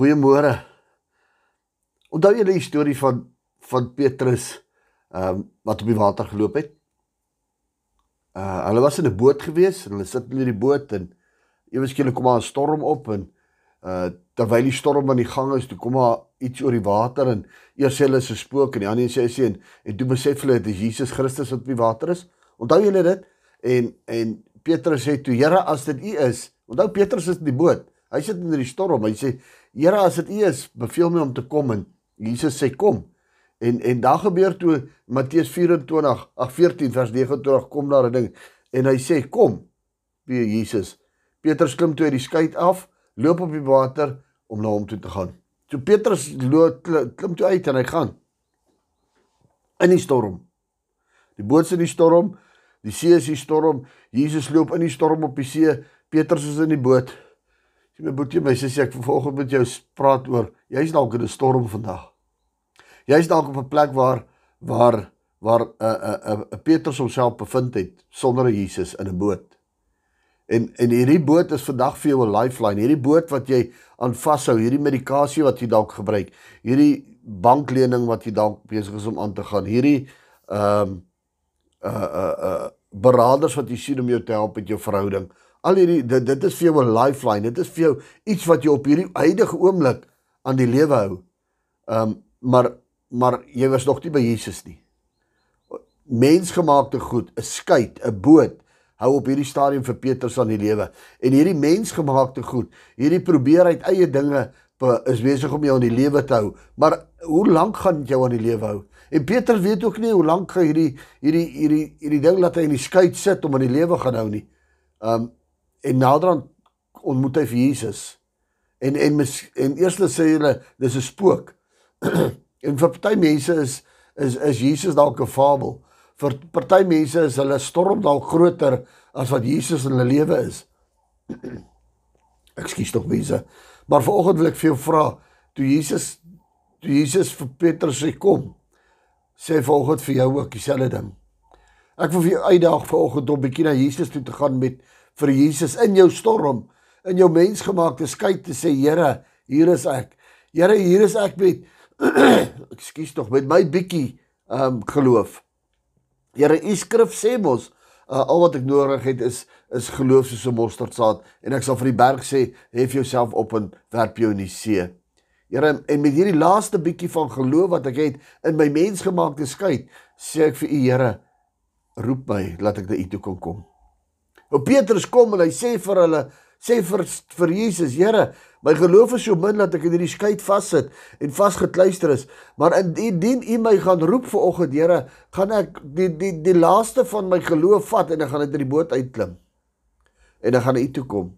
Goeiemôre. Onthou julle die storie van van Petrus ehm um, wat op die water geloop het? Uh hulle was in 'n boot gewees en hulle sit in die boot en ewe skielik kom daar 'n storm op en uh terwyl die storm aan die gang is, toe kom daar iets oor die water en eers sê hulle is 'n spook en die ander sê sê en, en toe besef hulle dit is Jesus Christus wat op die water is. Onthou julle dit? En en Petrus sê toe Here as dit U is, onthou Petrus is in die boot. Hy sit in die storm. Hy sê Here as dit U is, beveel my om te kom en Jesus sê kom. En en dan gebeur toe Matteus 24, ag 14 vers 29 kom daar 'n ding en hy sê kom. Wie Jesus. Petrus klim toe uit die skei af, loop op die water om na hom toe te gaan. So Petrus klim toe uit en hy gaan in die storm. Die boot is in die storm, die see is in die storm, Jesus loop in die storm op die see, Petrus is in die boot. Sien my boetie, my sussie, ek vanoggend met jou praat oor, jy's dalk in 'n storm vandag. Jy's dalk op 'n plek waar waar waar 'n uh, 'n uh, 'n uh, Petrus homself bevind het sonder Jesus in 'n boot. En en hierdie boot is vandag vir jou 'n lifeline. Hierdie boot wat jy aan vashou, hierdie medikasie wat jy dalk gebruik, hierdie banklening wat jy dalk besig is om aan te gaan, hierdie ehm um, uh uh uh beraders wat jy sien om jou te help met jou verhouding. Al hierdie dit dit is vir jou 'n lifeline. Dit is vir jou iets wat jou op hierdie huidige oomblik aan die lewe hou. Ehm um, maar maar jy was nog nie by Jesus nie. Mensgemaakte goed, 'n skei, 'n boot hou op hierdie stadium vir Petrus aan die lewe. En hierdie mensgemaakte goed, hierdie probeer uit eie dinge is besig om jou aan die lewe te hou. Maar hoe lank gaan dit jou aan die lewe hou? En Petrus weet ook nie hoe lank gaan hierdie hierdie hierdie hierdie ding laat hy in die skei sit om aan die lewe gaan hou nie. Um en naderhand ontmoet hy vir Jesus. En en mis, en eerstens sê hulle dis 'n spook. en vir party mense is is is Jesus dalk 'n fabel. Vir party mense is hulle storm dalk groter as wat Jesus in hulle lewe is. Ekskuus tog mense. Maar vanoggend wil ek vir jou vra, toe Jesus toe Jesus vir Petrus sê kom, sê vanoggend vir jou ook dieselfde ding. Ek wil vir jou uitdaag vanoggend om bietjie na Jesus toe te gaan met vir Jesus in jou storm, in jou mensgemaakte skei te sê Here, hier is ek. Here, hier is ek met ekskuus tog met my bietjie um, geloof. Here, u skrif sê mos uh, al wat ek nodig het is is geloof soos 'n mosterdsaad en ek sal vir die berg sê hef jouself op en werp jou in die see. Here, en met hierdie laaste bietjie van geloof wat ek het in my mensgemaakte skei, sê ek vir u Here, roep my, laat ek na u toe kan kom. Ou Petrus kom en hy sê vir hulle, sê vir vir Jesus, Here, My geloof is so min dat ek in hierdie skei vassit en vasgekluister is. Maar indien U my gaan roep vir oggend, Here, gaan ek die die die laaste van my geloof vat en ek gaan uit die boot uitklim. En dan gaan U toe kom.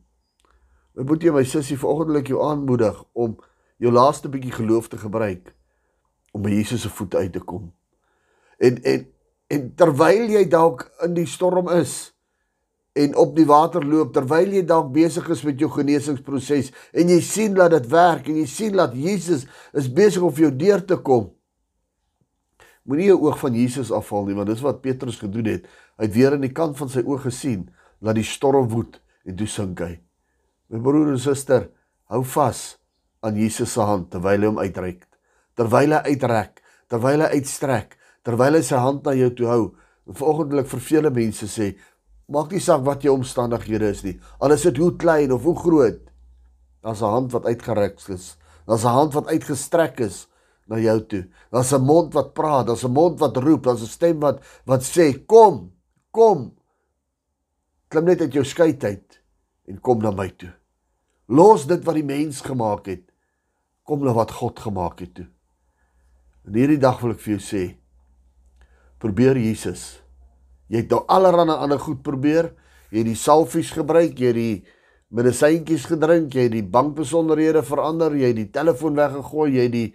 My boetie en my sussie, veroggendelik jou aanmoedig om jou laaste bietjie geloof te gebruik om by Jesus se voete uit te kom. En en en terwyl jy dalk in die storm is, en op die water loop terwyl jy dalk besig is met jou genesingsproses en jy sien dat dit werk en jy sien dat Jesus is besig om vir jou deur te kom. Moenie jou oog van Jesus afhaal nie want dis wat Petrus gedoen het. Hy het weer aan die kant van sy oë gesien dat die storm woed en toe sink hy. My broer en suster, hou vas aan Jesus se hand terwyl hy hom uitreik. Terwyl hy uitrek, terwyl hy uitstrek, terwyl hy sy hand na jou toe hou. Volgendelik vir vele mense sê, Maak nie saak wat jou omstandighede is nie. Al is dit hoe klein of hoe groot. Daar's 'n hand wat uitgereik is. Daar's 'n hand wat uitgestrek is na jou toe. Daar's 'n mond wat praat, daar's 'n mond wat roep, daar's 'n stem wat wat sê kom, kom. Klim net uit jou skei uit en kom na my toe. Los dit wat die mens gemaak het. Kom na wat God gemaak het toe. In hierdie dag wil ek vir jou sê probeer Jesus Jy het nou allerlei ander goed probeer. Jy het die salfies gebruik, jy het die medisyntjies gedrink, jy het die bankbesonderhede verander, jy het die telefoon weggegooi, jy het die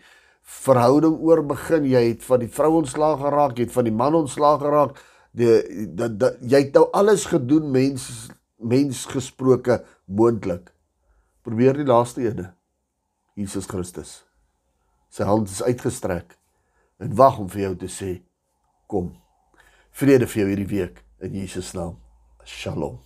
verhouding oorbegin, jy het van die vrou ontslaag geraak, jy het van die man ontslaag geraak. Die dat jy het nou alles gedoen mens mens gesproke moontlik. Probeer die laaste ene. Jesus Christus. Sy hand is uitgestrek en wag om vir jou te sê kom. Vrede vir jou hierdie week in Jesus naam. Shalom.